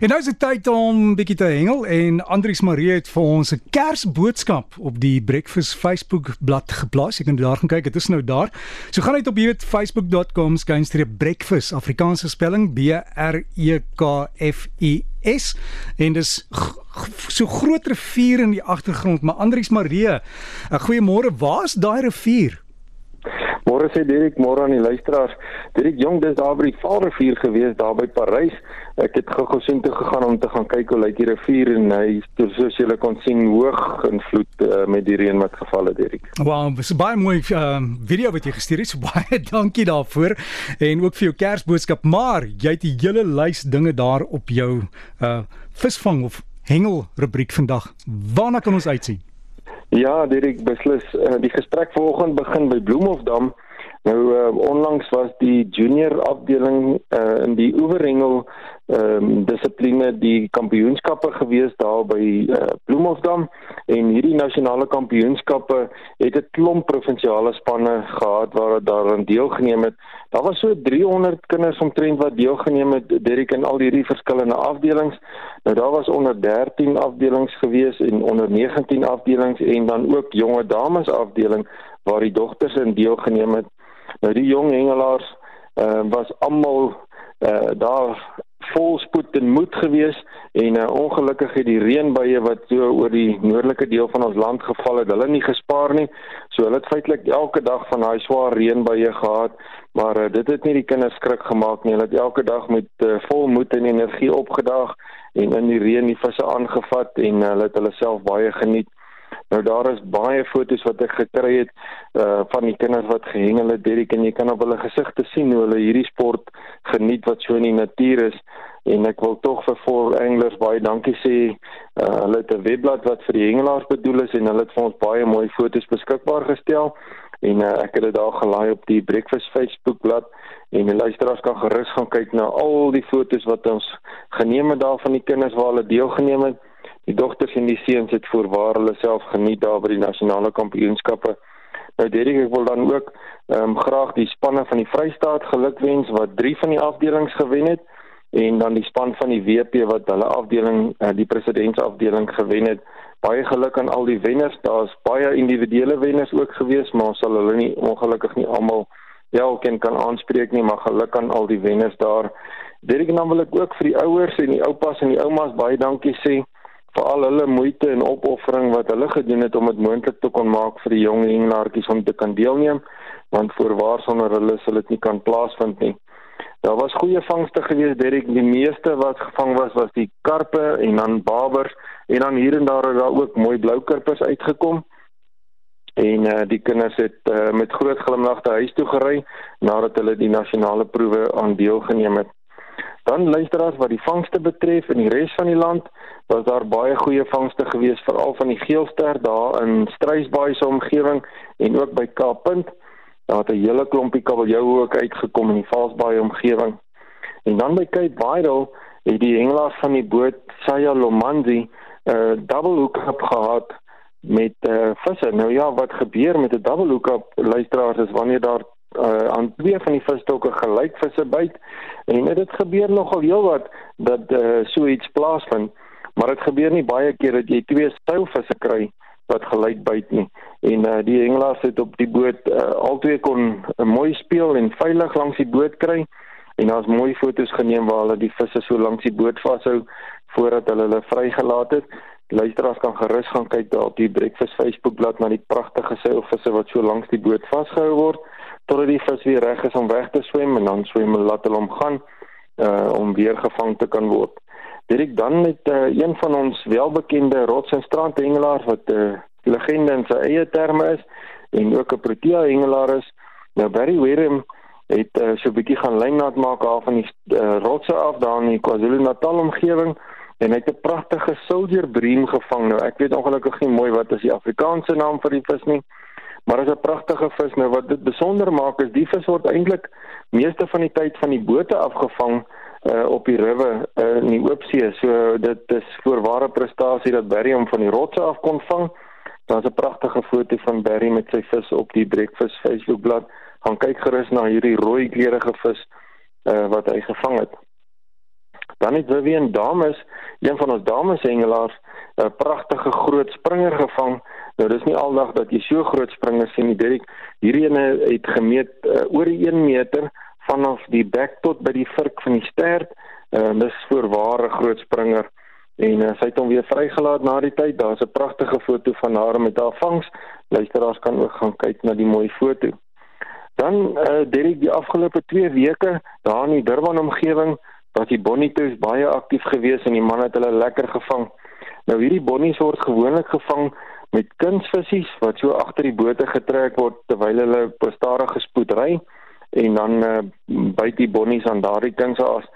En nou is dit tyd om bietjie te hengel en Andrius Marie het vir ons 'n Kersboodskap op die Breakfast Facebook bladsy geplaas. Jy kan daar gaan kyk, dit is nou daar. So gaan net op weet facebook.com skynstreep breakfast Afrikaanse spelling B R E K F I S en dis so groot rivier in die agtergrond, maar Andrius Marie, 'n goeiemôre. Waar's daai rivier? Môre sê Dirk, môre aan die luisteraars. Dirk Jong, dis daar by die Vaalrivier gewees daar by Parys. Ek het gou-gou sien toe gegaan om te gaan kyk hoe lyk die rivier en hy soos julle kon sien hoog invloed uh, met die reën wat geval het, Dirk. Wow, dis baie mooi uh, video wat jy gestuur het. So baie dankie daarvoor en ook vir jou Kersboodskap. Maar jy het 'n hele lys dinge daar op jou uh visvang of hengel rubriek vandag. Waarna kan ons uitsien? Ja, Dirk, beslis. Uh, die gesprek vanoggend begin by Bloemhofdam. Nou uh, onlangs was die junior afdeling uh, in die oeverhengel ehm um, dissipline die kampioenskappe gewees daar by uh, Bloemhofdam en hierdie nasionale kampioenskappe het 'n klomp provinsiale spanne gehad waar daaraan deelgeneem het. Daar was so 300 kinders omtrent wat deelgeneem het Derek in al hierdie verskillende afdelings. Nou daar was onder 13 afdelings gewees en onder 19 afdelings en dan ook jonge dames afdeling waar die dogters in deelgeneem het. Nou die jong hengelaars uh, was almal uh, daar vol spoed en moed gewees en uh, ongelukkig het die reënbuie wat so oor die noordelike deel van ons land geval het, hulle nie gespaar nie. So hulle het feitelik elke dag van daai swaar reënbuie gehad, maar uh, dit het nie die kinders skrik gemaak nie. Hulle het elke dag met uh, vol moed en energie opgedaag en in die reën die visse aangevat en uh, hulle het hulle self baie geniet. Nou daar is baie foto's wat ek gekry het uh van die kinders wat gehengel het, Derek en jy kan op hulle gesigte sien hoe hulle hierdie sport geniet wat so in die natuur is. En ek wil tog vir For Anglers baie dankie sê. Uh hulle het 'n webblad wat vir die hengelaars bedoel is en hulle het vir ons baie mooi foto's beskikbaar gestel. En uh, ek het dit daar gelaai op die Breakfast Facebook bladsy en die luisteraars kan gerus gaan kyk na al die foto's wat ons geneem het daar van die kinders waar hulle deelgeneem het die dogters en die seuns het voorwaar hulle self geniet daar by die nasionale kampioenskappe. Nou Derek, ek wil dan ook ehm um, graag die spanne van die Vrystaat gelukwens wat 3 van die afdelings gewen het en dan die span van die WP wat hulle afdeling uh, die presidentsafdeling gewen het. Baie geluk aan al die wenners. Daar's baie individuele wenners ook gewees, maar ons sal hulle nie ongelukkig nie almal elkeen kan aanspreek nie, maar geluk aan al die wenners daar. Derek, dan wil ek ook vir die ouers en die oupas en die oumas baie dankie sê vir al hulle moeite en opoffering wat hulle gedoen het om dit moontlik te kon maak vir die jong hengelaartjies om te kan deelneem want voorwaar sonder hulle sal dit nie kan plaasvind nie. Daar was goeie vangste gewees, Derek, die meeste wat gevang was was die karpe en dan babers en dan hier en daar het daar ook mooi blou karpers uitgekom. En uh, die kinders het uh, met groot glimlagte huis toe gery nadat hulle die nasionale proewe aan deelgeneem het. Dan luisteraars wat die vangste betref in die res van die land, was daar baie goeie vangste gewees veral van die geelster daar in Struisbaai se omgewing en ook by Kaappunt. Daar het 'n hele klompie kabeljou ook uitgekom in die Valsbaai omgewing. En dan by Cape Vidal het die hengelaars van die boot Saya Lomanzi 'n uh, double hookup gehad met uh, visse. Nou ja, wat gebeur met 'n double hookup luisteraars is wanneer daar uh, aan twee van die visstokke gelyk visse byt. En dit gebeur nogal heelwat dat uh, so iets plaasvind maar dit gebeur nie baie keer dat jy twee stylvisse kry wat gelyk byt nie. En uh, die hengelaars het op die boot uh, albei kon uh, mooi speel en veilig langs die boot kry. En daar's mooi foto's geneem waar hulle die visse so langs die boot vashou voordat hulle hulle vrygelaat het luisteraars kan gerus gaan kyk daar op die breakfast Facebook bladsy na die pragtige seilvisse wat so langs die boot vasgehou word totdat die vis weer reg is om weg te swem en dan swem hulle laat hulle hom gaan uh om weer gevang te kan word. Direk dan met uh, een van ons welbekende rots en strandhengelaars wat 'n uh, legende in sy eie terme is en ook 'n protea hengelaar is. Nou Barry Wareham het uh, so 'n bietjie gaan lynnaat maak af van die uh, rotse af daar in die KwaZulu-Natal omgewing en hy het 'n pragtige soldier bream gevang. Nou ek weet ongelukkig nie mooi wat is die Afrikaanse naam vir die vis nie. Maar is 'n pragtige vis nou wat dit besonder maak is die vis word eintlik meeste van die tyd van die bote afgevang uh, op die riwe uh, in die oopsee. So dit is voorware prestasie dat Barry hom van die rotse af kon vang. Daar's 'n pragtige foto van Barry met sy vis op die Breakfast Facebook bladsy. Gaan kyk gerus na hierdie rooi kleurige vis uh, wat hy gevang het. Dan het Vivian Dames, een van ons dames hengelaars, 'n pragtige groot springer gevang. Nou dis nie aldag dat jy so groot springers sien nie. Dirk, hierdie ene het gemeet uh, oor 1 meter vanaf die bek tot by die vurk van die stert. Uh, dis voorware groot springer en uh, sy het hom weer vrygelaat na die tyd. Daar's 'n pragtige foto van haar met haar vangs. Luisteraars kan ook gaan kyk na die mooi foto. Dan uh, Dirk die afgelope 2 weke daar in die Durban omgewing was die bonnies baie aktief geweest en die man het hulle lekker gevang. Nou hierdie bonnies word gewoonlik gevang met kunsvisies wat so agter die bote getrek word terwyl hulle op stadige spoed ry en dan uh, byt die bonnies aan daardie so as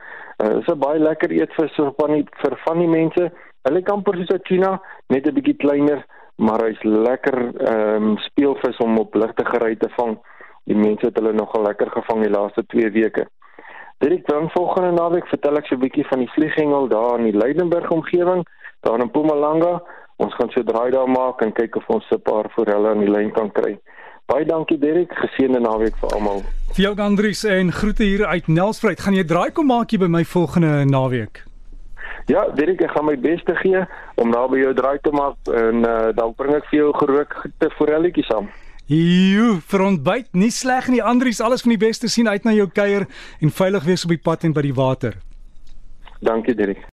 uh, is 'n baie lekker eetvis vir van die vir van die mense. Hulle kan presies so tuna net 'n bietjie kleiner, maar hy's lekker ehm um, speelvis om op ligte gery te vang. Die mense het hulle nogal lekker gevang die laaste 2 weke. Dit dan volgende naweek vertel ek so 'n bietjie van die vlieghengel daar in die Leidenburg omgewing, daar in Mpumalanga. Ons gaan so draai daar maak en kyk of ons 'n paar forelle aan die lyn kan kry. Baie dankie Derek, geseënde naweek vir almal. Vir jou Andrius en groete hier uit Nelspruit. Gaan jy draai kom maak hier by my volgende naweek? Ja, Derek, ek gaan my bes te gee om daar by jou draai te maak en uh, dan bring ek vir jou gerookte forelletjies saam. Jo, vir ontbyt, nie sleg nie. Andrius, alles van die beste sien uit na jou kuier en veilig wees op die pad en by die water. Dankie Derek.